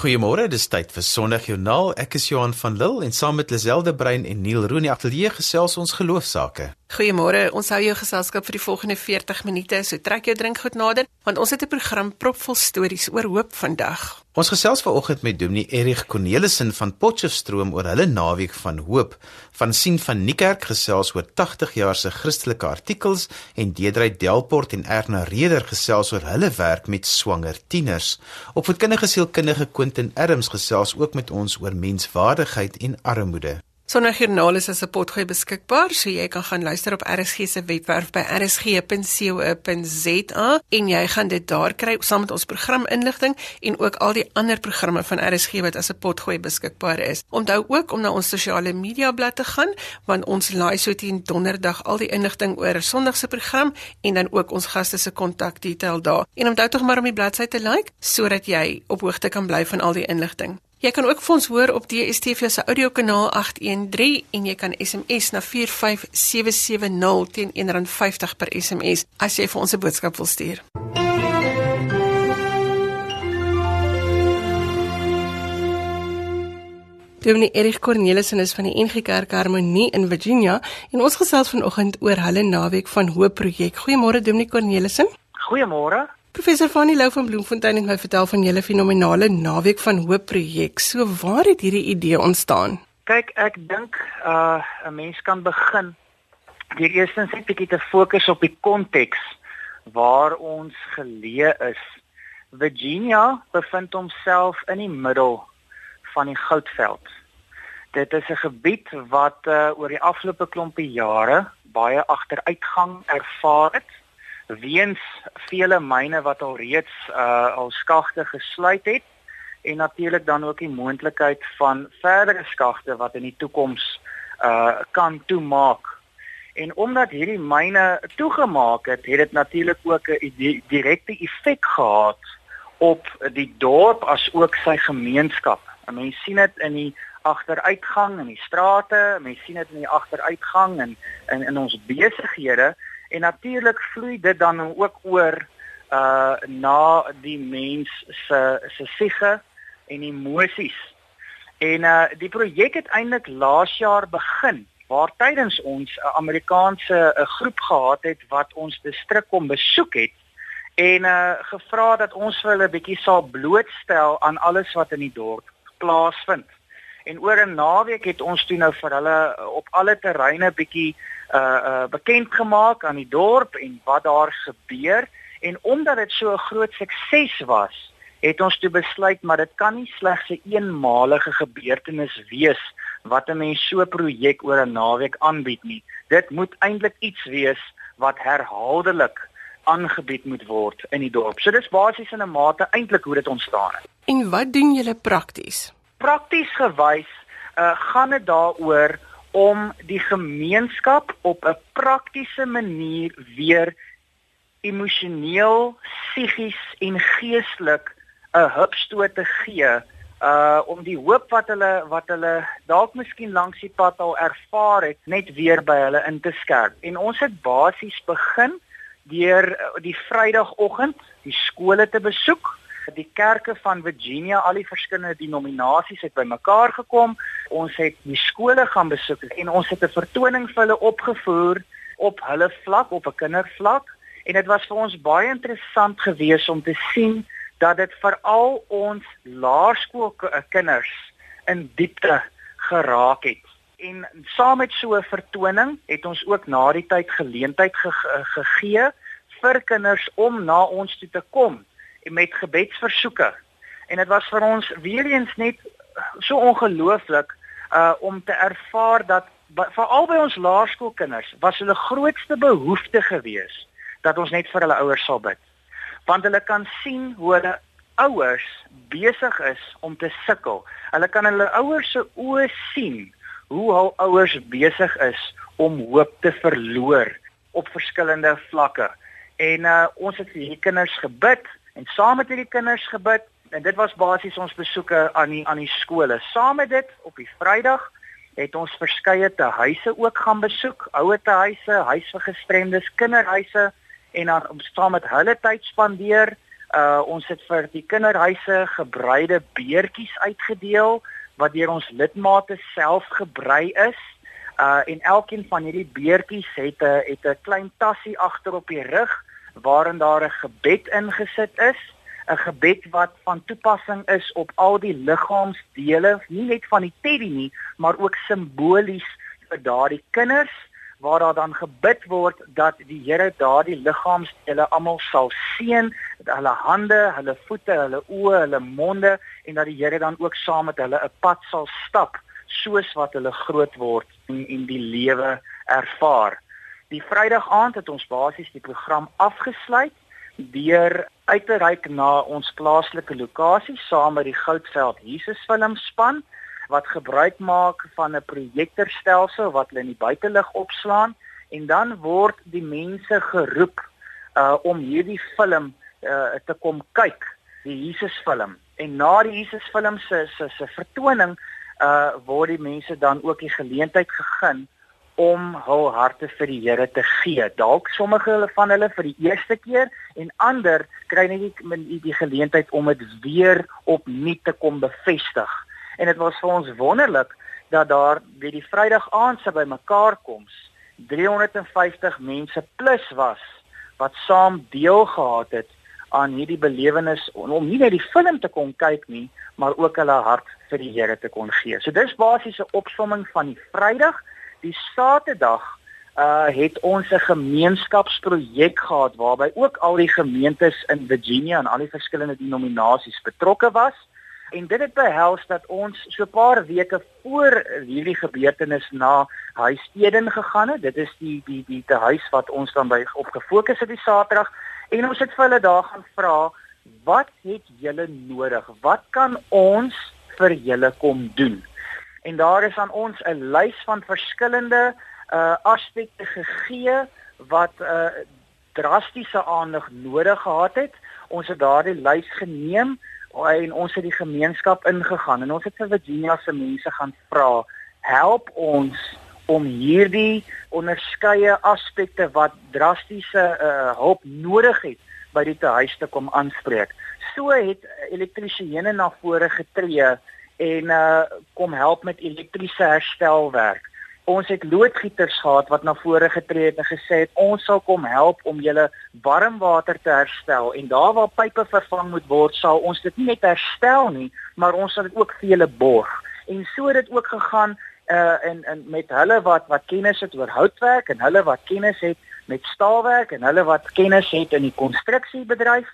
Goeiemôre, dis tyd vir Sondagjoernaal. Ek is Johan van Lille en saam met Liselde Brein en Neil Rooney ateljee gesels ons geloofsaake. Goeiemôre, ons hou jou geselskap vir die volgende 40 minute. So trek jou drinkgoed nader want ons het 'n program propvol stories oor hoop vandag. Ons gesels vanoggend met Dominee Erich Cornelissen van Potchefstroom oor hulle naweek van hoop. Van sien van Niekerk gesels oor 80 jaar se Christelike artikels en Deedrey Delport en Erna Reder gesels oor hulle werk met swanger tieners. Opvoedkundige sielkundige Quentin Adams gesels ook met ons oor menswaardigheid en armoede. Sondagjoernaal is as 'n potgooi beskikbaar, so jy kan gaan luister op RSG se webwerf by rsg.co.za en jy gaan dit daar kry saam met ons programinligting en ook al die ander programme van RSG wat as 'n potgooi beskikbaar is. Onthou ook om na ons sosiale media blad te gaan want ons laai so teen donderdag al die inligting oor Sondag se program en dan ook ons gaste se kontakdetail daar. En onthou tog maar om die bladsy te like sodat jy op hoogte kan bly van al die inligting. Jy kan ook vir ons hoor op DSTV se audiokanaal 813 en jy kan SMS na 45770 teen R1.50 per SMS as jy vir ons 'n boodskap wil stuur. Dominee Erich Cornelissen is van die NG Kerk Harmonie in Virginia en ons gesels vanoggend oor hulle naweek van hoop projek. Goeiemôre Dominee Cornelissen. Goeiemôre. Professor Fanny Lou van Bloemfontein het my vertel van julle fenominale naweek van hoop projek. So waar het hierdie idee ontstaan? Kyk, ek dink uh 'n mens kan begin deur eerstens net 'n bietjie te fokus op die konteks waar ons geleë is. Virginia bevind homself in die middel van die goudveld. Dit is 'n gebied wat uh oor die afgelope klompie jare baie agteruitgang ervaar het weens vele myne wat al reeds uh al skagte gesluit het en natuurlik dan ook die moontlikheid van verdere skagte wat in die toekoms uh kan toemaak. En omdat hierdie myne toegemaak het, het dit natuurlik ook 'n direkte effek gehad op die dorp as ook sy gemeenskap. En mense sien dit in die agteruitgang in die strate, mense sien dit in die agteruitgang in in in ons besighede en natuurlik vloei dit dan ook oor uh na die mens se se siege en emosies. En uh die projek het eintlik laas jaar begin waar tydens ons 'n Amerikaanse 'n groep gehad het wat ons distrik kom besoek het en uh gevra dat ons vir hulle 'n bietjie sal blootstel aan alles wat in die dorp plaasvind. En oor 'n naweek het ons toe nou vir hulle op alle terreine bietjie uh uh bekend gemaak aan die dorp en wat daar gebeur en omdat dit so 'n groot sukses was, het ons toe besluit maar dit kan nie slegs 'n eenmalige gebeurtenis wees wat 'n mens so 'n projek oor 'n naweek aanbied nie. Dit moet eintlik iets wees wat herhaaldelik aangebied moet word in die dorp. So dis basies in 'n mate eintlik hoe dit ontstaan het. En wat doen julle prakties? Prakties gewys uh gaan dit daaroor om die gemeenskap op 'n praktiese manier weer emosioneel, psigies en geestelik 'n hupstoot te gee uh om die hoop wat hulle wat hulle dalk miskien langs die pad al ervaar het net weer by hulle in te skerp. En ons het basies begin deur die Vrydagoggend die skole te besoek die kerke van Virginia, al die verskillende denominasies het bymekaar gekom. Ons het die skole gaan besoek en ons het 'n vertoning vir hulle opgevoer op hulle vlak, op 'n kindervlak en dit was vir ons baie interessant geweest om te sien dat dit veral ons laerskoolkinders in diepte geraak het. En saam met so 'n vertoning het ons ook na die tyd geleentheid ge gegee vir kinders om na ons toe te kom met gebedsversoeke. En dit was vir ons weer eens net so ongelooflik uh om te ervaar dat veral by ons laerskoolkinders was hulle grootste behoefte gewees dat ons net vir hulle ouers sal bid. Want hulle kan sien hoe hulle ouers besig is om te sukkel. Hulle kan hulle ouers se oë sien hoe hul ouers besig is om hoop te verloor op verskillende vlakke. En uh ons het vir hierdie kinders gebid en saam met hierdie kinders gebid en dit was basies ons besoeke aan die aan die skole. Saam met dit op die Vrydag het ons verskeie te huise ook gaan besoek, ouer te huise, huis vir gestremdes, kinderhuise en dan om saam met hulle tyd spandeer Uh ons het vir die kinderhuise gebreide beertjies uitgedeel wat deur ons lidmate self gebrei is. Uh en elkeen van hierdie beertjies het 'n het 'n klein tassie agter op die rug waarin daar 'n gebed ingesit is, 'n gebed wat van toepassing is op al die liggaamsdele, nie net van die teddy nie, maar ook simbolies vir daardie kinders waar daar dan gebid word dat die Here daardie liggaamsdele almal sal seën, hulle hande, hulle voete, hulle oë, hulle monde en dat die Here dan ook saam met hulle 'n pad sal stap soos wat hulle groot word en en die lewe ervaar. Die Vrydag aand het ons basies die program afgesluit deur uit te reik na ons plaaslike lokasie saam met die Goudveld Jesus filmspan wat gebruik maak van 'n projektorstelsel wat hulle in die buitelug opslaan en dan word die mense geroep uh om hierdie film uh te kom kyk, die Jesus film. En na die Jesus film se se se vertoning uh word die mense dan ook die geleentheid gegee om hul harte vir die Here te gee. Dalk sommige hulle van hulle vir die eerste keer en ander kry net die, die geleentheid om dit weer opnuut te kom bevestig en dit was vir ons wonderlik dat daar by die Vrydag aand se bymekaar koms 350 mense plus was wat saam deel gehad het aan hierdie belewenis om nie net die film te kon kyk nie, maar ook hulle hart vir die Here te kon gee. So dis basies 'n opsomming van die Vrydag. Die Saterdag uh het ons 'n gemeenskapsprojek gehad waarby ook al die gemeentes in Virginia en al die verskillende denominasies betrokke was. En dit het behels dat ons so 'n paar weke voor hierdie gebeurtenis na huis Eden gegaan het. Dit is die die die te huis wat ons dan by op gefokus het die Saterdag en ons het vir hulle daar gaan vra, "Wat het julle nodig? Wat kan ons vir julle kom doen?" En daar is aan ons 'n lys van verskillende uh aspekte gegee wat uh drastiese aandag nodig gehad het. Ons het daardie lys geneem en ons het die gemeenskap ingegaan en ons het vir Virginia se mense gaan vra help ons om hierdie onderskeie aspekte wat drastiese uh, hulp nodig het by die huis te kom aanspreek. So het elektriesiëne na vore getree en uh, kom help met elektriese herstelwerk. Ons het loodgieters gehad wat na vore getree het en gesê het ons sal kom help om julle warmwater te herstel en daar waar pype vervang moet word sal ons dit nie net herstel nie, maar ons sal dit ook vir julle borg. En so het dit ook gegaan uh en en met hulle wat wat kennis het oor houtwerk en hulle wat kennis het met staalwerk en hulle wat kennis het in die konstruksiebedryf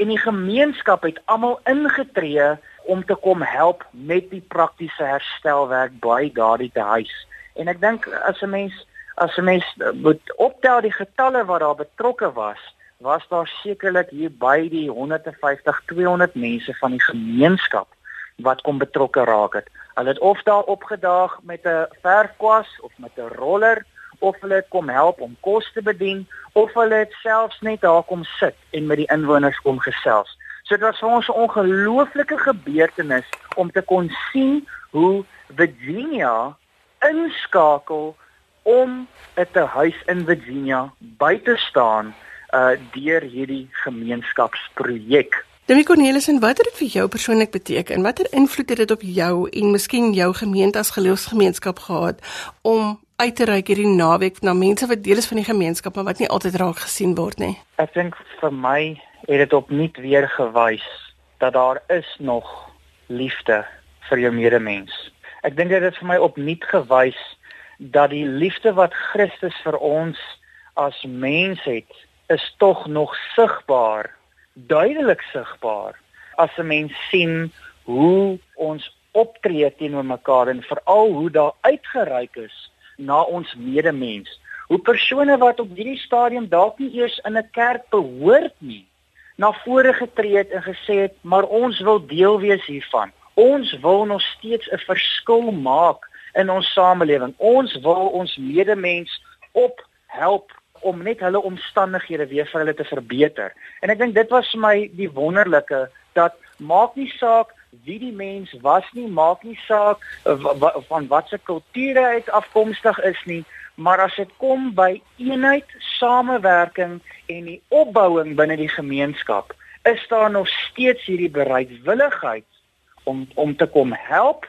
en die gemeenskap het almal ingetree om te kom help met die praktiese herstelwerk by daardie huis. En ek dink as 'n mens as 'n mens moet optel die getalle wat daar betrokke was, was daar sekerlik hier by die 150 200 mense van die gemeenskap wat kom betrokke raak het. Hulle het of daar opgedaag met 'n verfkwas of met 'n roller of hulle het kom help om kos te bedien of hulle het selfs net daar kom sit en met die inwoners kom gesels. So dit was vir ons 'n ongelooflike gebeurtenis om te kon sien hoe Virginia inskakel om 'n huis in Virginia by te staan uh deur hierdie gemeenskapsprojek. Demi Cornelis en wat het dit vir jou persoonlik beteken? Watter invloed het dit op jou en miskien jou gemeente as geloofsgemeenskap gehad om uit te reik hierdie naweek na mense wat deel is van die gemeenskap maar wat nie altyd raak gesien word nie? Ek dink vir my het dit opnuut weer gewys dat daar is nog liefde vir jou medemens Ek dink dit het vir my opnuut gewys dat die liefde wat Christus vir ons as mens het, is tog nog sigbaar, duidelik sigbaar as 'n mens sien hoe ons optree teenoor mekaar en veral hoe daar uitgereik is na ons medemens. Hoe persone wat op hierdie stadium dalk nie eers in 'n kerk behoort nie, na vore getree het en gesê het, "Maar ons wil deel wees hiervan." Ons wil nog steeds 'n verskil maak in ons samelewing. Ons wil ons medemens ophelp om net hulle omstandighede weer vir hulle te verbeter. En ek dink dit was vir my die wonderlike dat maak nie saak wie die mens was nie, maak nie saak van watter kultuur hy afkomstig is nie, maar as dit kom by eenheid, samewerking en die opbouing binne die gemeenskap, is daar nog steeds hierdie bereidwilligheid om om te kom help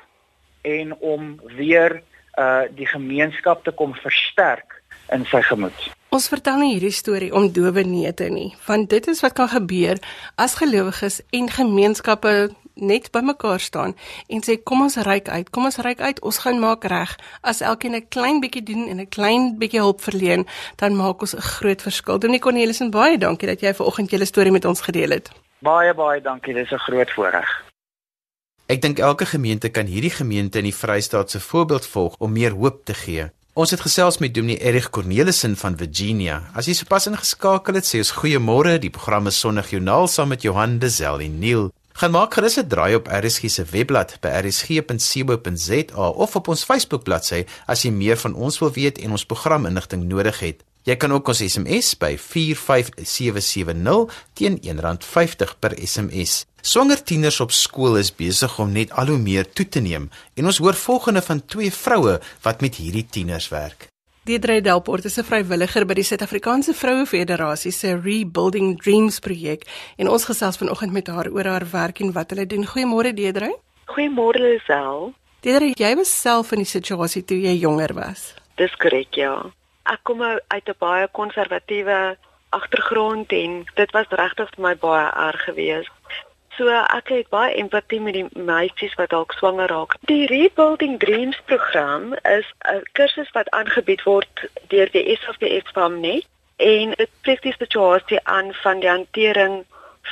en om weer uh die gemeenskap te kom versterk in sy gemoed. Ons vertel nie hierdie storie om dowe neete nie, want dit is wat kan gebeur as gelowiges en gemeenskappe net bymekaar staan en sê kom ons ryk uit, kom ons ryk uit, ons gaan maak reg. As elkeen 'n klein bietjie doen en 'n klein bietjie hulp verleen, dan maak ons 'n groot verskil. Dominee Cornelis en baie dankie dat jy vanoggend julle storie met ons gedeel het. Baie baie dankie, dis 'n groot voorreg. Ek dink elke gemeente kan hierdie gemeente in die Vrystaat se voorbeeld volg om meer hoop te gee. Ons het gesels met Dominee Erich Cornelissen van Virginia. As jy sopas ingeskakel het, sê ons goeiemôre. Die program is Sonnig Joernaal saam met Johan de Zel en Neil. Gaan maak gerus 'n draai op RSG se webblad by rsg.co.za of op ons Facebook bladsy as jy meer van ons wil weet en ons programinligting nodig het. Jy kan ook ons SMS by 45770 teen R1.50 per SMS. Swanger tieners op skool is besig om net al hoe meer toe te neem en ons hoor volgende van twee vroue wat met hierdie tieners werk. Deidre Delport is 'n vrywilliger by die Suid-Afrikaanse Vroue Federasie se Rebuilding Dreams projek en ons gesels vanoggend met haar oor haar werk en wat hulle doen. Goeiemôre Deidre. Goeiemôre Lisel. Deidre, jy was self in die situasie toe jy jonger was. Dis korrek, ja. Ek kom uit 'n baie konservatiewe agtergrond en dit was regtig vir my baie erg geweest. So ek het baie empatie met die meisies wat dalk swanger raak. Die Rebuilding Dreams program is 'n kursus wat aangebied word deur die SAFPS Family en dit spreek die situasie aan van die hantering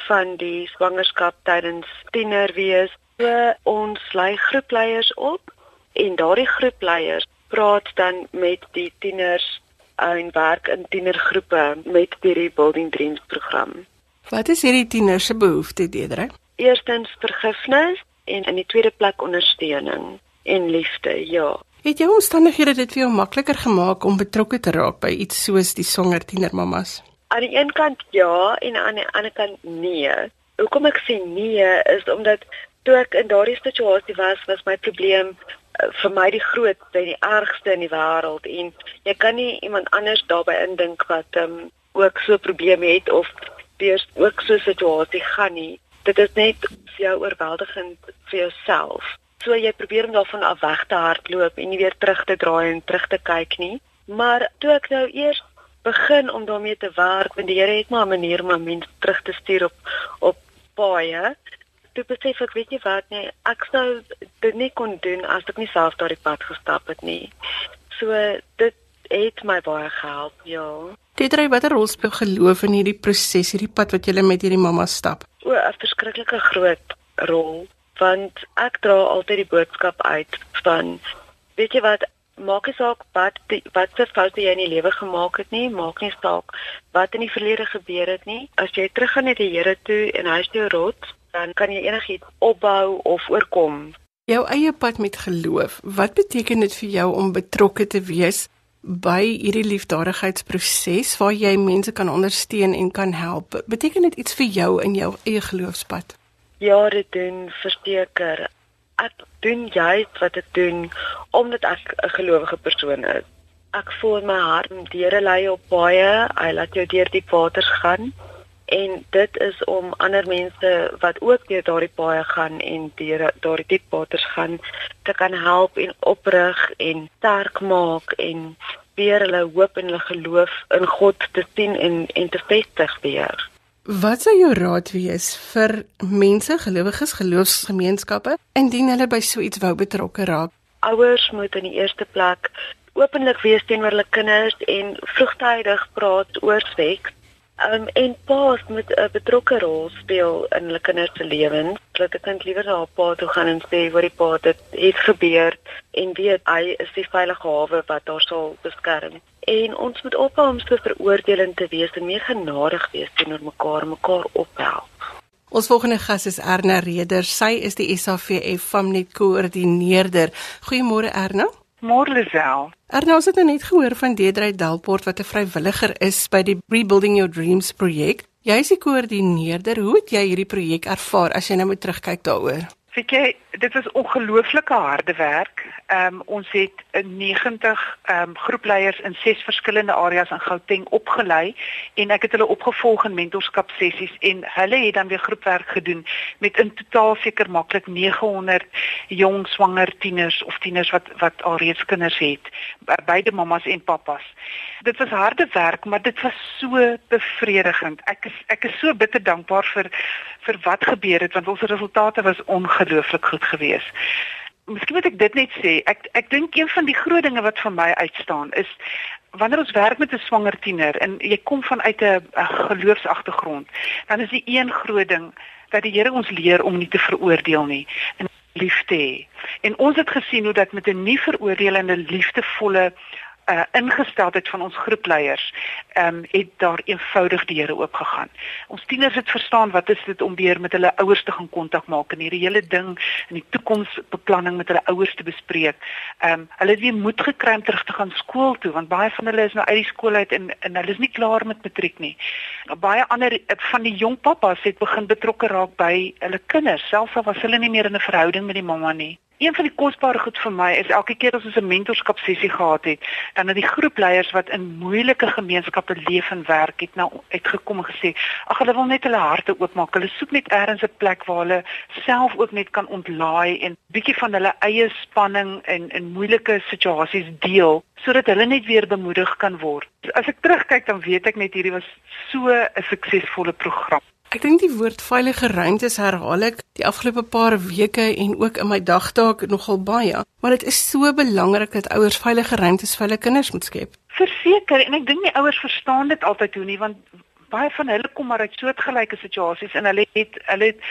van die swangerskap tydens tienerwees. So ons lei groepleiers op en daardie groepleiers praat dan met die tieners en werk in tienergroepe met die Rebuilding Dreams program. Wat is hierdie tieners se behoefte, Deidre? Eerstens vergifnis en in die tweede plek ondersteuning en liefde. Ja. Het jou omstandighede dit vir jou makliker gemaak om betrokke te raak by iets soos die swanger tienermamas? Aan die een kant ja en aan die ander kant nee. Hoekom ek sê nee is omdat toe ek in daardie situasie was, was my probleem uh, vir my die grootste en die ergste in die wêreld en jy kan nie iemand anders daarbey indink wat um, ook so probleme het of deur ook so 'n situasie gaan nie. Dit is net vir jou oorweldigend vir jouself. So jy probeer om daarvan af weg te hardloop en nie weer terug te draai en terug te kyk nie. Maar toe ek nou eers begin om daarmee te werk, want die Here het maar 'n manier om mense terug te stuur op op paaie. Toe besef ek, weet jy wat, nee, ek sou dit nie kon doen as ek nie self daardie pad gestap het nie. So dit het my baie gehelp, ja. Deidre, watter rol speel geloof in hierdie proses, hierdie pad wat jy met hierdie mamma stap? O, 'n verskriklike groot rol, want ek dra altyd die boodskap uit van weet jy wat, maak nie saak wat die, wat se foute jy in die lewe gemaak het nie, maak nie saak wat in die verlede gebeur het nie. As jy teruggaan na die Here toe en hy is jou rots, dan kan jy enigiets opbou of oorkom. Jou eie pad met geloof, wat beteken dit vir jou om betrokke te wees by hierdie liefdadigheidsproses waar jy mense kan ondersteun en kan help. Beteken dit iets vir jou in jou eie geloofspad? Ja, dit doen verseker. Ek doen juist wat ek doen omdat ek 'n gelowige persoon is. Ek voel my hart deure lei op baie. Hy laat jou deur die waters gaan en dit is om ander mense wat ook deur daardie baie gaan en deur daardie diep waters gaan te kan help en oprig en sterk maak en weer hulle hoop en hulle geloof in God te sien en en te vestig weer. Wat sou jou raad wees vir mense, gelowiges, geloofsgemeenskappe indien hulle by so iets wou betrokke raak? Ouers moet in die eerste plek openlik wees teenoor hulle kinders en vroegtydig praat oor seks Um en paas moet 'n betrokke rol speel in hulle kinders se lewens. Dat 'n kind liewer na haar pa toe gaan en sê wat die pa dit het gebeur en weet hy is die veilige hawe wat haar sal beskerm. En ons moet ophou om so veroordelend te wees en meer genadig wees teenoor mekaar, mekaar ophelp. Ons volgende gas is Erna Reder. Sy is die SAVF Famnet koördineerder. Goeiemôre Erna. Môre Lisel. Arno, ons het nou net gehoor van Deedrey Delport wat 'n vrywilliger is by die Rebuilding Your Dreams projek. Jy is die koördineerder. Hoe het jy hierdie projek ervaar as jy nou moet terugkyk daaroor? Weet jy, dit was ongelooflike harde werk. Ehm um, ons het 'n 90 ehm um, groepleiers in ses verskillende areas in Gauteng opgelei en ek het hulle opgevolg in mentorskap sessies en hulle het dan weer groepwerk gedoen met in totaal seker maklik 900 jong swanger tieners of tieners wat wat alreeds kinders het, beide mammas en pappas. Dit was harde werk, maar dit was so bevredigend. Ek is ek is so bitter dankbaar vir vir wat gebeur het want ons resultate was ongelooflik goed geweest. Miskien moet ek dit net sê. Ek ek dink een van die groot dinge wat vir my uitstaan is wanneer ons werk met 'n swanger tiener en jy kom vanuit 'n geloofsagtergrond, dan is die een groot ding dat die Here ons leer om nie te veroordeel nie en liefde hê. En ons het gesien hoe dat met 'n nie veroordelende liefdevolle uh, ingesteldheid van ons groepleiers ehm um, het daar eenvoudig die Here oopgegaan. Ons tieners het verstaan wat is dit om weer met hulle ouers te gaan kontak maak en hierdie hele ding in die toekomsbeplanning met hulle ouers te bespreek. Ehm um, hulle het weer moed gekry om terug te gaan skool toe want baie van hulle is nou uit die skool uit en en hulle is nie klaar met matriek nie. Baie ander van die jong pappas het begin betrokke raak by hulle kinders selfs al was hulle nie meer in 'n verhouding met die mamma nie. Een van die kosbare goed vir my is elke keer as ons 'n mentorskap sessie gehad het, dan het die groepleiers wat in moeilike gemeenskappe leef en werk het nou uitgekom en gesê, ag hulle wil net hulle harte oopmaak. Hulle soek net eers 'n plek waar hulle self ook net kan ontlaai en bietjie van hulle eie spanning en in moeilike situasies deel sodat hulle net weer bemoedig kan word. As ek terugkyk dan weet ek net hierdie was so 'n suksesvolle program. Ek dink die woord veilige ruimtes herhaal ek die afgelope paar weke en ook in my dagtaak nogal baie, maar dit is so belangrik dat ouers veilige ruimtes vir hulle kinders moet skep. Verseker en ek dink die ouers verstaan dit altyd hoe nie want baie van hulle kom maar uit soortgelyke situasies en hulle het hulle het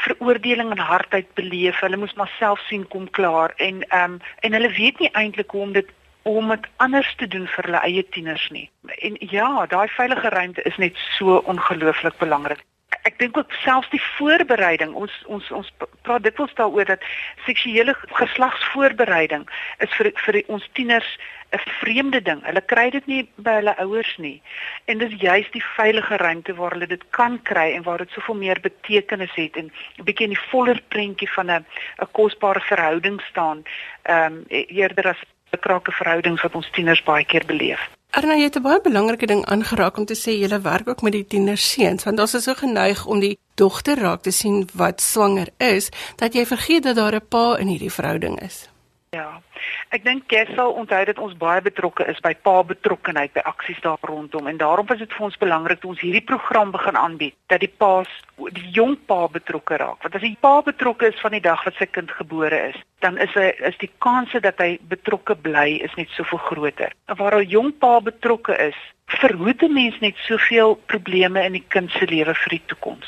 veroordeling en hardheid beleef. Hulle moes maar self sien kom klaar en ehm um, en hulle weet nie eintlik hoe om dit om dit anders te doen vir hulle eie tieners nie. En ja, daai veilige ruimte is net so ongelooflik belangrik ek dink ook selfs die voorbereiding ons ons ons praat dikwels daaroor dat seksuele geslagsvoorbereiding is vir vir ons tieners 'n vreemde ding. Hulle kry dit nie by hulle ouers nie. En dis juist die veilige ruimte waar hulle dit kan kry en waar dit soveel meer betekenis het en 'n bietjie die voller prentjie van 'n 'n kosbare verhouding staan, ehm um, eerder as 'n krake verhoudings wat ons tieners baie keer beleef. Arna, jy het 'n baie belangrike ding aangeraak om te sê jy werk ook met die tienerseuns, want ons is so geneig om die dogter raak te sien wat swanger is, dat jy vergeet dat daar 'n pa in hierdie verhouding is. Ja. Ek dink jy sal onthou dat ons baie betrokke is by pa betrokkenheid by aksies daar rondom en daarom is dit vir ons belangrik dat ons hierdie program begin aanbied dat die pa's die jong pa betrokke raak. Want as die pa betrokke is van die dag wat sy kind gebore is, dan is hy is die kanse dat hy betrokke bly is net soveel groter. Waar 'n jong pa betrokke is, verhoed 'n mens net soveel probleme in die kind se lewe vir die toekoms.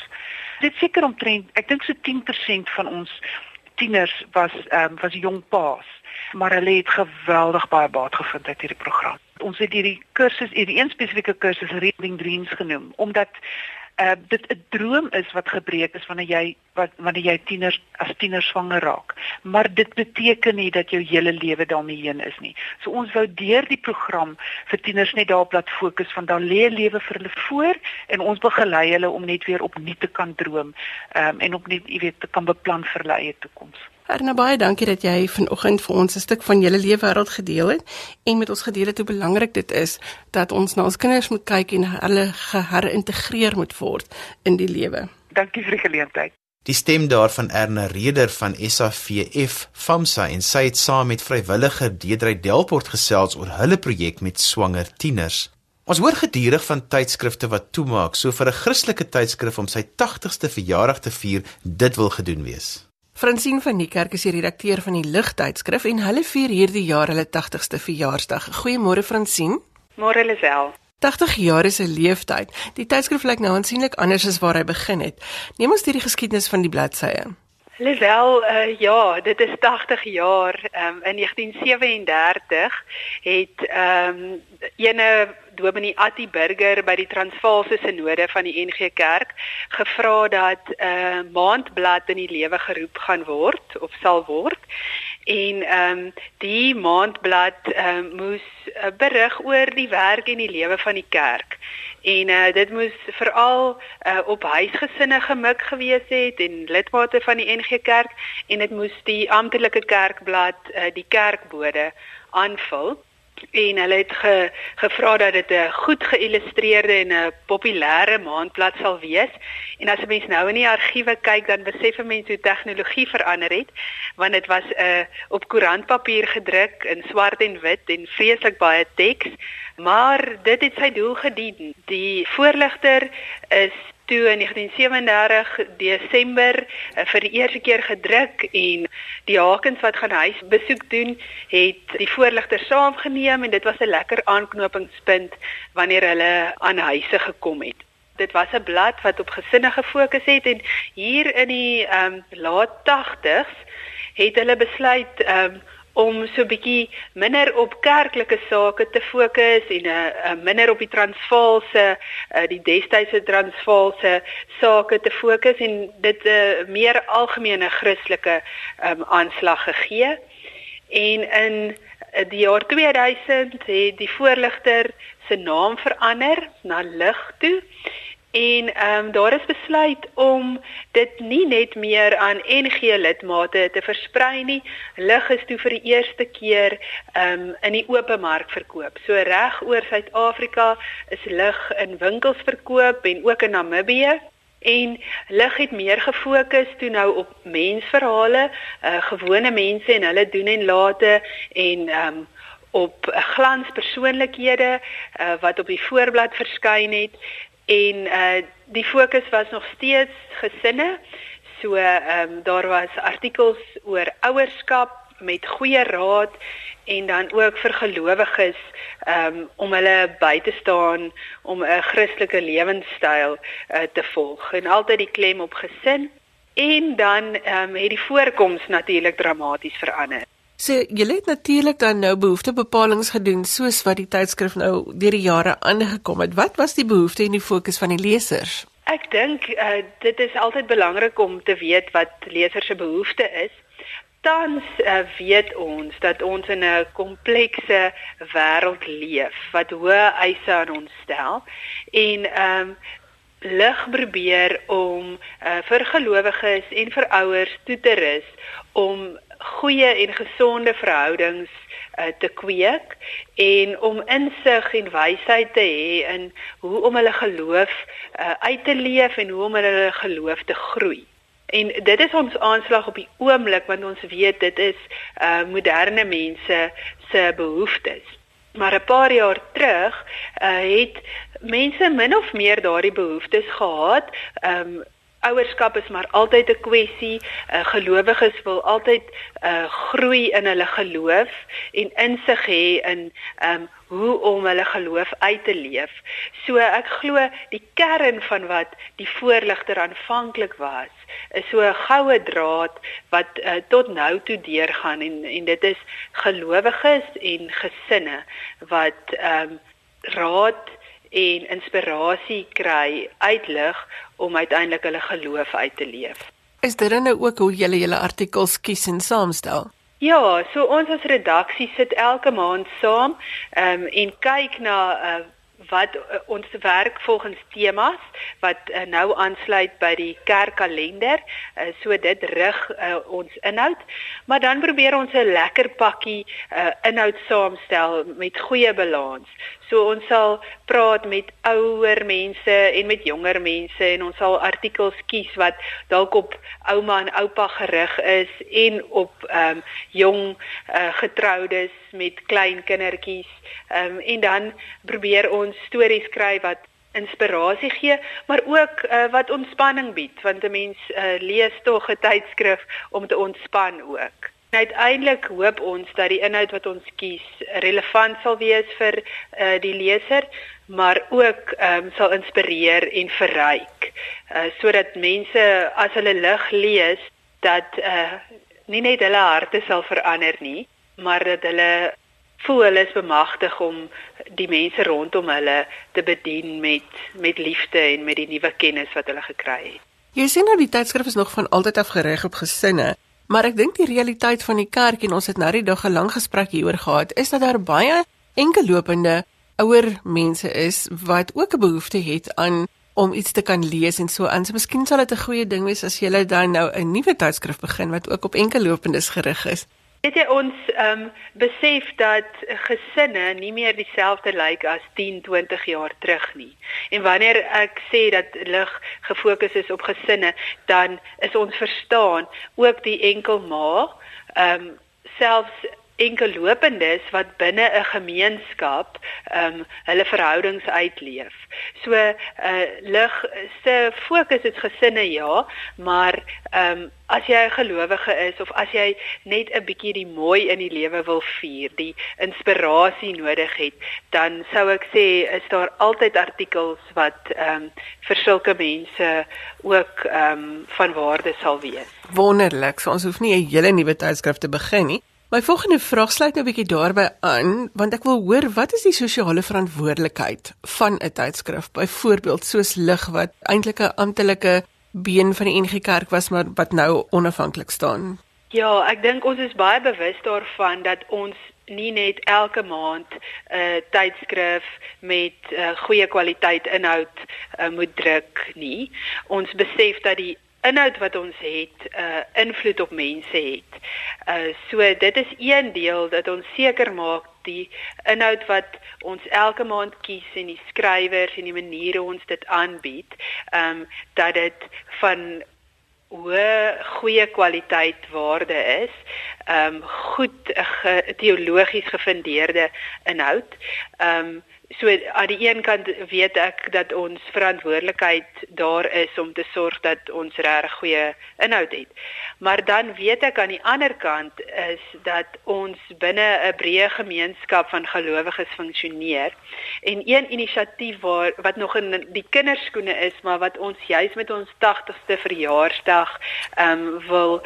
Dit seker omtrent, ek dink so 10% van ons tieners was ehm um, was jong pa's maar hulle het geweldig baie baat gevind uit hierdie program. Ons het hierdie kursus, hierdie een spesifieke kursus Reading Dreams genoem omdat uh dit 'n droom is wat gebreek is wanneer jy wat wanneer jy tieners as tiener swanger raak. Maar dit beteken nie dat jou hele lewe daarmee heen is nie. So ons wou deur die program vir tieners net daarop laat fokus van daar lê lewe vir hulle voor en ons begelei hulle om net weer opnuut te kan droom um, en opnuut, jy weet, te kan beplan vir hulle eie toekoms. Erna baie dankie dat jy vanoggend vir ons 'n stuk van julle lewe wêreld gedeel het en met ons gedeel het hoe belangrik dit is dat ons na ons kinders moet kyk en hulle geherintegreer moet word in die lewe. Dankie vir die geleentheid. Die stem daarvan Erna Reder van SAVF FAMSA en sy het saam met vrywilliger Deedrey Delport gesels oor hulle projek met swanger tieners. Ons hoor gedurig van tydskrifte wat toemaak, so vir 'n Christelike tydskrif om sy 80ste verjaardag te vier, dit wil gedoen wees. Fransien van die kerk is die redakteur van die Ligtydskrif en hulle vier hierdie jaar hulle 80ste verjaarsdag. Goeiemôre Fransien. Môre Lisel. 80 jaar is 'n leeftyd. Die tydskrif lyk nou aansienlik anders as waar hy begin het. Neem ons deur die geskiedenis van die bladsye. Lisel, uh, ja, dit is 80 jaar. Um, in 1937 het ehm um, ene Dominee Attie Burger by die Transvaalse Sinode van die NG Kerk gevra dat 'n uh, maandblad in die lewe geroep gaan word of sal word. En ehm um, die maandblad ehm um, moes uh, berig oor die werk en die lewe van die kerk. en uh, dit moes veral uh, op huisgesinne gemik gewees het en lidmate van die NG Kerk en dit moes die amptelike kerkblad uh, die kerkbode aanvul en hulle het ge, gevra dat dit 'n goed geïllustreerde en 'n populêre maandblad sal wees. En as 'n mens nou in die argiewe kyk, dan besef 'n mens hoe tegnologie verander het, want dit was 'n uh, op koerantpapier gedruk in swart en wit en vreeslik baie teks, maar dit het sy doel gedien. Die voorligter is toe in 1937 Desember uh, vir die eerste keer gedruk en die Hakens wat gaan huis besoek doen het die voorligter saamgeneem en dit was 'n lekker aanknopingspunt wanneer hulle aan huise gekom het. Dit was 'n blad wat op gesinne gefokus het en hier in die um, laat 80s het hulle besluit um, om so 'n bietjie minder op kerklike sake te fokus en 'n uh, uh, minder op die Transvaalse uh, die destydse Transvaalse sake te fokus en dit 'n uh, meer algemene Christelike um, aanslag gegee. En in uh, die jaar 2000 het die voorligter se naam verander na Lig toe En ehm um, daar is besluit om dit nie net meer aan NG lidmate te versprei nie. Lig is toe vir die eerste keer ehm um, in die oop mark verkoop. So reg oor Suid-Afrika is lig in winkels verkoop en ook in Namibië. En lig het meer gefokus toe nou op mensverhale, uh, gewone mense en hulle doen en late en ehm um, op glanspersoonlikhede uh, wat op die voorblad verskyn het en uh die fokus was nog steeds gesinne. So ehm um, daar was artikels oor ouerskap met goeie raad en dan ook vir gelowiges um, om hulle by te staan om 'n Christelike lewenstyl uh, te volg en altyd die klem op gesin en dan um, het die voorkoms natuurlik dramaties verander. So julle het natuurlik dan nou behoeftebepalings gedoen soos wat die tydskrif nou deur die jare aangekom het. Wat was die behoefte en die fokus van die lesers? Ek dink uh, dit is altyd belangrik om te weet wat lesers se behoefte is. Tans uh, weet ons dat ons in 'n komplekse wêreld leef wat hoë eise aan ons stel en ehm um, lig probeer om uh, vir gelowiges en vir ouers toe te rus om goeie en gesonde verhoudings uh, te kweek en om insig en wysheid te hê in hoe om hulle geloof uh, uit te leef en hoe om hulle geloof te groei. En dit is ons aanslag op die oomblik want ons weet dit is uh, moderne mense se behoeftes. Maar 'n paar jaar terug uh, het mense min of meer daardie behoeftes gehad. Um, ouerskap is maar altyd 'n kwessie. Uh, gelowiges wil altyd uh, groei in hulle geloof en insig hê in um, hoe om hulle geloof uit te leef. So ek glo die kern van wat die voorligter aanvanklik was, is so 'n goue draad wat uh, tot nou toe deurgaan en en dit is gelowiges en gesinne wat um, raad en inspirasie kry uitlig om uiteindelik hulle geloof uit te leef. Is dit dan nou ook hoe julle julle artikels kies en saamstel? Ja, so ons as redaksie sit elke maand saam um, en kyk na uh, wat uh, ons werk volgens temas wat uh, nou aansluit by die kerkkalender. Uh, so dit rig uh, ons inhoud, maar dan probeer ons 'n lekker pakkie uh, inhoud saamstel met goeie balans. So ons sal praat met ouer mense en met jonger mense en ons sal artikels kies wat dalk op ouma en oupa gerig is en op ehm um, jong uh, getroudes met klein kindertjies. Ehm um, en dan probeer ons stories skryf wat inspirasie gee, maar ook uh, wat ontspanning bied, want 'n mens uh, lees tog 'n tydskrif om te ontspan ook. Uiteindelik hoop ons dat die inhoud wat ons kies relevant sal wees vir uh, die leser, maar ook um, sal inspireer en verryk, uh, sodat mense as hulle lig lees dat uh, nie net hulle harte sal verander nie, maar dat hulle voel hulle is bemagtig om die mense rondom hulle te bedien met met liefde en met die nuwe kennis wat hulle gekry het. Jy sien nou die tydskrif is nog van altyd af gerig op gesinne, maar ek dink die realiteit van die kerk en ons het nou die dag 'n lang gesprek hieroor gehad, is dat daar baie enkellopende ouer mense is wat ook 'n behoefte het aan om iets te kan lees en so aan. So miskien sal dit 'n goeie ding wees as jy dan nou 'n nuwe tydskrif begin wat ook op enkellopendes gerig is. Weet jy ons ehm um, besef dat gesinne nie meer dieselfde lyk as 10, 20 jaar terug nie. En wanneer ek sê dat lig gefokus is op gesinne, dan is ons verstaan ook die enkel ma, ehm um, selfs enkellopendes wat binne 'n gemeenskap ehm um, hulle verhoudings uitleef. So uh lig se fokus is gesinne ja, maar ehm um, as jy 'n gelowige is of as jy net 'n bietjie die mooi in die lewe wil vier, die inspirasie nodig het, dan sou ek sê is daar altyd artikels wat ehm um, vir sulke mense ook ehm um, van waarde sal wees. Wonderlik. So ons hoef nie 'n hele nuwe tydskrif te begin nie. My volgende vraag sluit nou 'n bietjie daarbey aan, want ek wil hoor wat is die sosiale verantwoordelikheid van 'n tydskrif? Byvoorbeeld soos lig wat eintlik 'n amptelike been van die NG Kerk was, maar wat nou onafhanklik staan. Ja, ek dink ons is baie bewus daarvan dat ons nie net elke maand 'n uh, tydskrif met uh, goeie kwaliteit inhoud uh, moet druk nie. Ons besef dat die inhoud wat ons het uh invloed op mense het. Uh so dit is een deel dat ons seker maak die inhoud wat ons elke maand kies en die skrywers en die maniere ons dit aanbied, ehm um, dat dit van hoë goeie kwaliteit waarde is. Ehm um, goed ge, teologies gefundeerde inhoud. Ehm um, So aan die een kant weet ek dat ons verantwoordelikheid daar is om te sorg dat ons reg goeie inhoud het. Maar dan weet ek aan die ander kant is dat ons binne 'n breë gemeenskap van gelowiges funksioneer. En een inisiatief waar wat nog in die kinderskoene is, maar wat ons juis met ons 80ste verjaarsdag ehm um, wil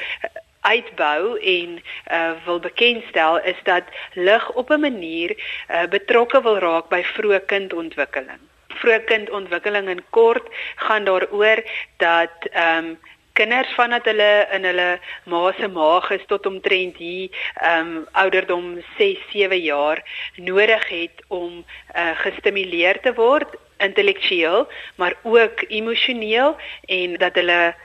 uitbou en uh, wil bekendstel is dat lig op 'n manier uh, betrokke wil raak by vroeë kindontwikkeling. Vroeë kindontwikkeling in kort gaan daaroor dat ehm um, kinders vandat hulle in hulle ma se maag is tot omtrent hier ehm um, ouderdom 6, 7 jaar nodig het om uh, gestimuleer te word intellektueel maar ook emosioneel en dat hulle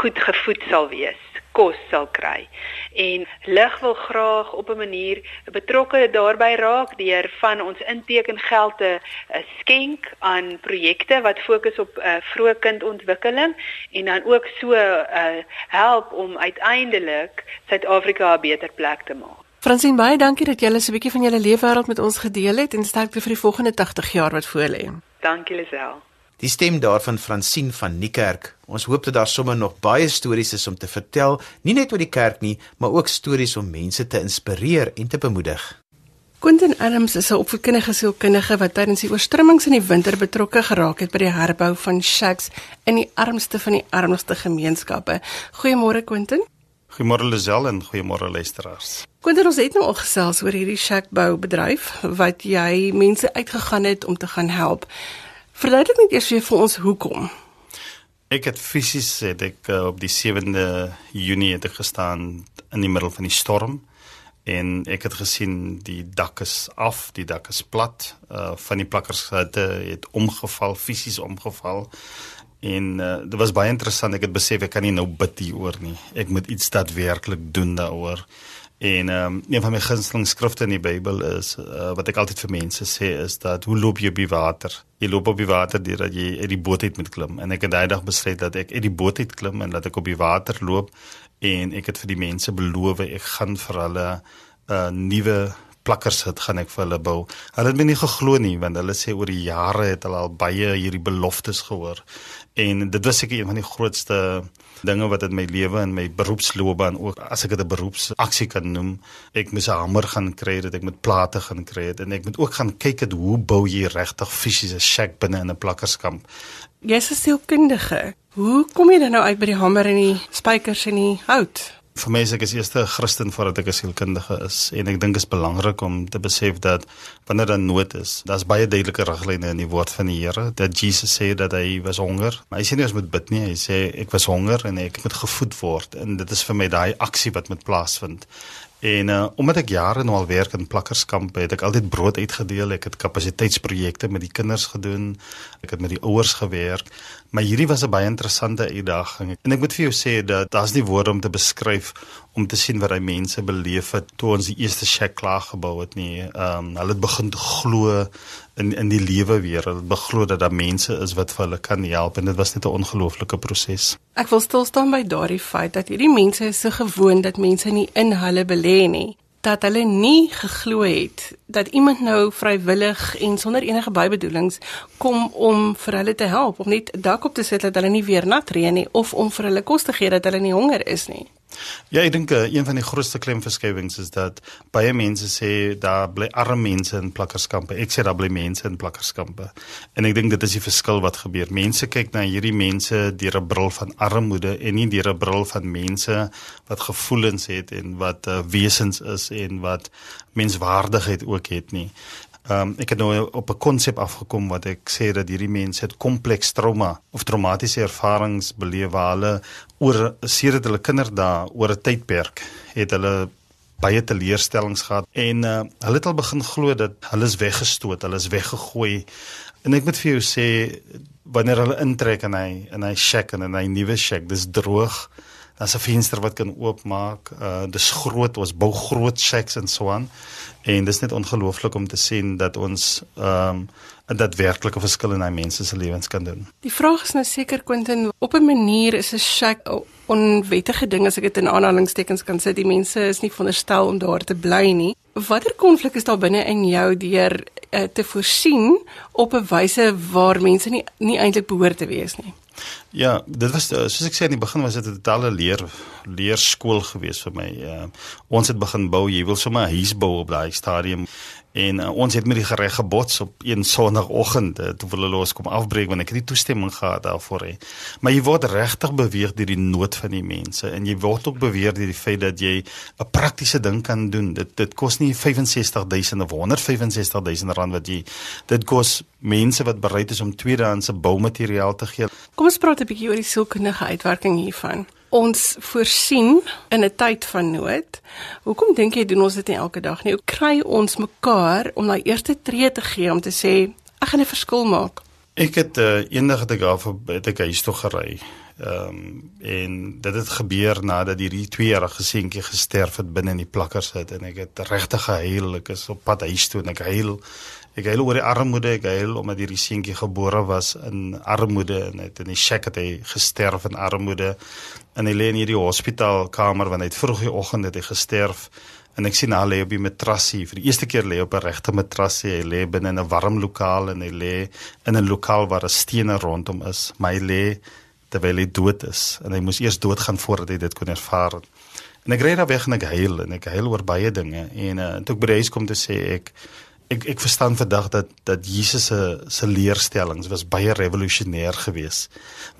goed gevoed sal wees kos sal kry. En lig wil graag op 'n manier betrokke daarbey raak deur van ons inteken geld te uh, skenk aan projekte wat fokus op uh, vroeë kindontwikkeling en dan ook so uh, help om uiteindelik Suid-Afrika 'n beter plek te maak. Fransien baie dankie dat jy alles 'n bietjie van jou leefwêreld met ons gedeel het en sterkte vir die volgende 80 jaar wat voorlê. Dankie Lisel. Die stem daarvan Fransien van Niekerk. Ons hoop dat daar sommer nog baie stories is om te vertel, nie net oor die kerk nie, maar ook stories om mense te inspireer en te bemoedig. Quentin Adams is 'n opvoedkundige sielkundige wat tydens die oorstromings in die winter betrokke geraak het by die herbou van shacks in die armste van die armste gemeenskappe. Goeiemôre Quentin. Goeiemôre Lisel en goeiemôre luisteraars. Quentin, ons het nou al gesels oor hierdie shackbou bedryf wat jy mense uitgegaan het om te gaan help. Verduidelik net eers vir ons hoekom. Ek het fisies het ek uh, op die 7de Junie het ek gestaan in die middel van die storm en ek het gesien die dak is af, die dak is plat, uh van die plakkers het het omgeval, fisies omgeval. En uh, dit was baie interessant. Ek het besef ek kan nie nou bid hieroor nie. Ek moet iets daadwerklik doen daaroor. En ehm um, een van my gunsteling skrifte in die Bybel is uh, wat ek altyd vir mense sê is dat hoe loop jy op die water? Jy loop op die water deurdat jy uit die boot uit moet klim. En ek het daai dag besluit dat ek uit die boot uit klim en dat ek op die water loop en ek het vir die mense beloof ek gaan vir hulle 'n uh, nuwe plakkers het gaan ek vir hulle bou. Hulle het my nie geglo nie want hulle sê oor die jare het hulle al baie hierdie beloftes gehoor. En dit was seker een van die grootste dinge wat in my lewe en my beroepsloopbaan ook as ek dit 'n beroepsaksie kan noem, ek moes 'n hamer gaan kry dat ek met plate gaan kry het en ek moet ook gaan kyk het hoe bou jy regtig fisiese shack binne in 'n plakkerskamp. Jy's 'n sielkundige. Hoe kom jy dan nou uit by die hamer en die spykers en die hout? Vir my is ek as eerste Christen voordat ek 'n sielkundige is en ek dink dit is belangrik om te besef dat wanneer daar nood is, daar's baie duidelike riglyne in die woord van die Here dat Jesus sê dat hy was honger. Maar hy sê nie ons moet bid nie, hy sê ek was honger en ek moet gevoed word en dit is vir my daai aksie wat moet plaasvind. En uh, omdat ek jare nou al werk in plakkerskampe, het ek altyd brood uitgedeel. Ek het kapasiteitsprojekte met die kinders gedoen. Ek het met die ouers gewerk. Maar hierdie was 'n baie interessante uitdaging. En ek moet vir jou sê dat daar's nie woorde om te beskryf om te sien wat hy mense beleef het toe ons die eerste shack klaar gebou het nie. Ehm um, hulle het begin glo in in die lewe weer. Hulle beglo dat daar mense is wat vir hulle kan help en dit was net 'n ongelooflike proses. Ek wil stil staan by daardie feit dat hierdie mense is so gewoond dat mense nie in hulle belê nie dat hulle nie geglo het dat iemand nou vrywillig en sonder enige bybedoelings kom om vir hulle te help om net dak op te sit dat hulle nie weer nat reën nie of om vir hulle kos te gee dat hulle nie honger is nie. Ja, ek dink uh, een van die grootste klemverskywings is dat baie mense sê daar bly arme mense in plakkerskampe. Ek sê daar bly mense in plakkerskampe. En ek dink dit is die verskil wat gebeur. Mense kyk na hierdie mense deur 'n bril van armoede en nie deur 'n bril van mense wat gevoelens het en wat uh, wesens is en wat menswaardigheid ook het nie. Ehm um, ek het nou op 'n konsep afgekom wat ek sê dat hierdie mense het kompleks trauma of traumatiese ervarings beleef waar hulle oor sedert hulle kinderdae oor 'n tydperk het hulle baie teleurstellings gehad en uh, hulle het al begin glo dat hulle is weggestoot, hulle is weggegooi. En ek moet vir jou sê wanneer hulle intrek in hy in hy shack en in hy nuwe shack, dis droog. Daar's 'n venster wat kan oopmaak. Uh dis groot, ons bou groot shacks en so aan. En dis net ongelooflik om te sien dat ons ehm um, 'n daadwerklike verskil in daai mense se lewens kan doen. Die vraag is nou seker Quentin, op 'n manier is 'n shack onwettige ding as ek dit in aanhalingstekens kan sit. Die mense is nie veronderstel om daar te bly nie. Watter konflik is daar binne in jou deur uh, te voorsien op 'n wyse waar mense nie nie eintlik behoort te wees nie? Ja, dit was eh, soos ek sê in die begin was dit 'n totale leer leerskool gewees vir my. Uh, ons het begin bou, jy wil sommer 'n huis bou op daai stadium En uh, ons het met die gereg gebots op een sonoggend uh, toe hulle los kom afbreek want ek het nie toestemming gehad daarvoor nie. Maar jy word regtig beweeg deur die nood van die mense en jy word ook beweeg deur die feit dat jy 'n praktiese ding kan doen. Dit dit kos nie 65000 of 165000 rand wat jy dit kos mense wat bereid is om tweedehandse boumateriaal te gee. Kom ons praat 'n bietjie oor die sielkundige uitwerking hiervan ons voorsien in 'n tyd van nood. Hoekom dink jy doen ons dit nie elke dag nie? Hoe kry ons mekaar om daai eerste tree te gee om te sê ek gaan 'n verskil maak? Ek het uh, eendag het ek af het ek huis toe gery. Ehm um, en dit het gebeur nadat hierdie 2-jarige seentjie gesterf het binne in die plakkers het en ek het regtig gehuil. Ek is op pad huis toe en ek huil Ek huil oor die armoede, ek huil omdat hierdie seentjie gebore was in armoede en het in die shack het hy gesterf in armoede. En hy lê in hierdie hospitaalkamer want hy het vroeg die oggend het hy gesterf en ek sien hy lê op die matrasie. Vir die eerste keer lê op 'n regte matrasie. Hy lê binne in 'n warm lokaal en hy lê in 'n lokaal waar 'n stene rondom is. My lê terwyl hy dood is en hy moes eers doodgaan voordat hy dit kon ervaar. En ek ry daar weg en ek huil en ek huil oor baie dinge en uh, toe ek by die huis kom te sê ek ek ek verstaan vandag dat dat Jesus se se leerstellings was baie revolusionêr geweest.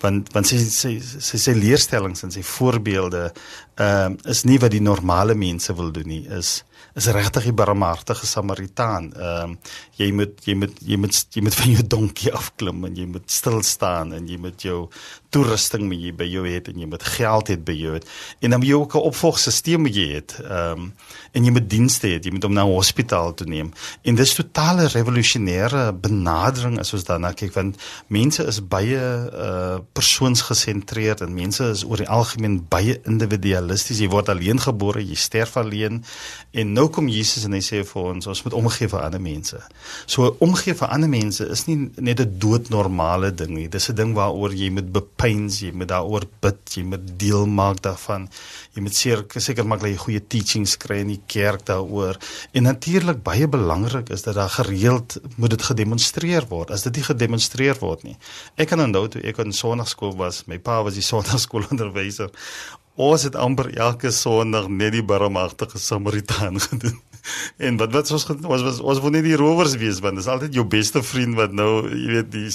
Want want sy sy sy sy leerstellings en sy voorbeelde ehm uh, is nie wat die normale mense wil doen nie. Is is regtig die barmhartige Samaritaan. Ehm um, jy moet jy moet jy moet jy moet van jou donkie afklim en jy moet stil staan en jy moet jou toerusting met jy by jou het en jy moet geld hê by jou het. En dan moet jy ook 'n opvolgstelsel met jy het. Ehm um, en jy moet dienste hê, jy moet hom na 'n hospitaal toe neem. En dis totale revolusionêre benadering as ons daarna kyk want mense is baie uh persoonsgesentreerd en mense is oor die algemeen baie individualisties. Jy word alleen gebore, jy sterf alleen en nou kom Jesus en hy sê vir ons ons moet omgee vir ander mense. So omgee vir ander mense is nie net 'n doodnormale ding nie. Dis 'n ding waaroor jy moet bepeins, jy moet daaroor bid, jy moet deel maak daarvan. Jy moet seker seker maak dat jy goeie teachings kry in die kerk daaroor. En natuurlik baie belangrik is dat daar gereeld moet dit gedemonstreer word. As dit nie gedemonstreer word nie. Ek kan onthou toe ek in sonnaarskool was, my pa was die sonnaarskoolonderwyser. Ons het amper elke Sondag net die barmhartige Samaritaan gedoen. En wat wat ons ons was ons wou net die rowers wees want dit is altyd jou beste vriend wat nou jy weet die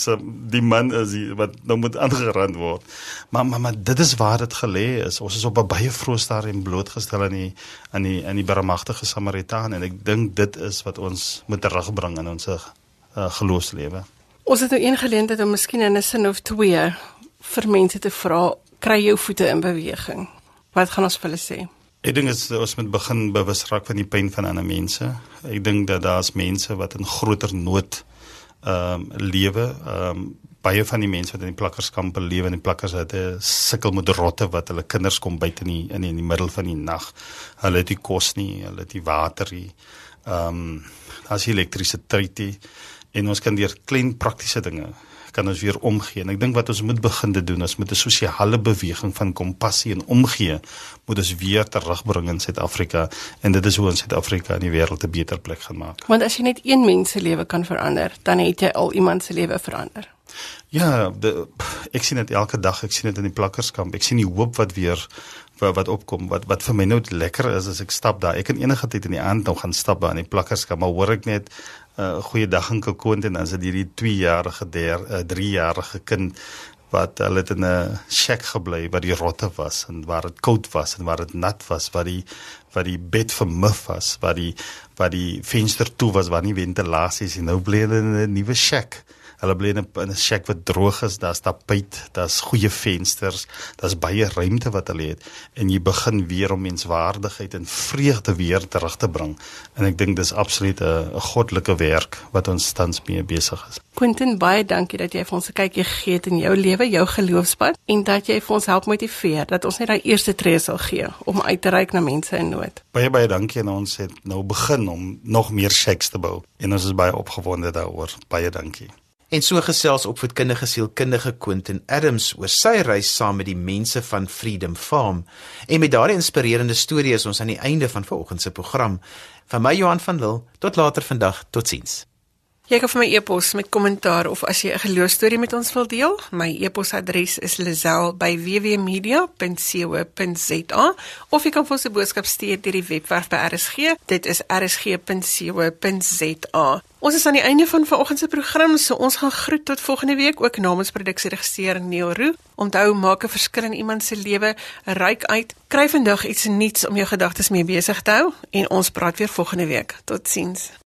die man is die, wat nou moet aangerand word. Maar maar maar dit is waar dit gelê is. Ons is op 'n baie vroeë stadium blootgestel aan die aan die aan die barmhartige Samaritaan en ek dink dit is wat ons moet terugbring in ons uh, geloofslewe. Ons het nou een geleentheid om miskien in 'n sin of twee vir mense te vra kry jou voete in beweging. Wat gaan ons vir hulle sê? Ek dink ons moet begin bewus raak van die pyn van ander mense. Ek dink dat daar's mense wat in groter nood ehm um, lewe. Ehm um, baie van die mense wat in die plakkerskampe lewe en die plakkers het 'n sukkel met rotte wat hulle kinders kom byt in die in die, in die middel van die nag. Hulle het nie kos nie, hulle het nie water nie. Ehm um, as elektrisiteit en ons kan deur klein praktiese dinge kan ons weer omgee. En ek dink wat ons moet begin te doen is met 'n sosiale beweging van kompassie en omgee, moet ons weer terugbring in Suid-Afrika en dit is hoe ons Suid-Afrika in die wêreld 'n beter plek gaan maak. Want as jy net een mens se lewe kan verander, dan het jy al iemand se lewe verander. Ja, de, ek sien dit elke dag, ek sien dit in die plakkerskamp. Ek sien die hoop wat weer wat, wat opkom. Wat wat vir my nou lekker is as ek stap daar. Ek kan enige tyd in die aand nog gaan stap daar in die plakkerskamp, maar hoor ek net 'n uh, goeie dag in Kokoond en dan is dit hierdie 2-jarige, 3-jarige uh, kind wat hulle het in 'n shack gebly waar die rotte was en waar dit koud was en waar dit nat was, waar die waar die bed vermuf was, waar die waar die venster toe was, waar nie ventilasie is en nou bly hulle in 'n nuwe shack. Hulle bly in 'n shack wat droog is, daar's tapuit, daar's goeie vensters, daar's baie ruimte wat hulle het en jy begin weer om menswaardigheid en vreugde weer terug te bring. En ek dink dis absoluut 'n goddelike werk wat ons tans mee besig is. Quentin, baie dankie dat jy vir ons 'n kykie gegee het in jou lewe, jou geloofspad en dat jy vir ons help motiveer dat ons net daai eerste tree sal gee om uit te reik na mense in nood. Baie baie dankie en ons het nou begin om nog meer shacks te bou en ons is baie opgewonde daaroor. Baie dankie. En so gesels opvoedkundige sielkundige Quentin Adams oor sy reis saam met die mense van Freedom Farm. En met daardie inspirerende storie is ons aan die einde van vanoggend se program. Van my Johan van Lille, tot later vandag, totsiens. Jy kan vir my e-pos met kommentaar of as jy 'n geloostorie met ons wil deel. My e-posadres is lazel@wwmedia.co.za of jy kan vir ons 'n boodskap stuur deur die webwerf by RSG. Dit is rsg.co.za. Ons is aan die einde van vanoggend se program, so ons gaan groet tot volgende week ook namens produksieregisseur Neil Roo. Onthou, maak 'n verskil in iemand se lewe, ryk uit. Kry vandag iets nuuts om jou gedagtes mee besig te hou en ons praat weer volgende week. Totsiens.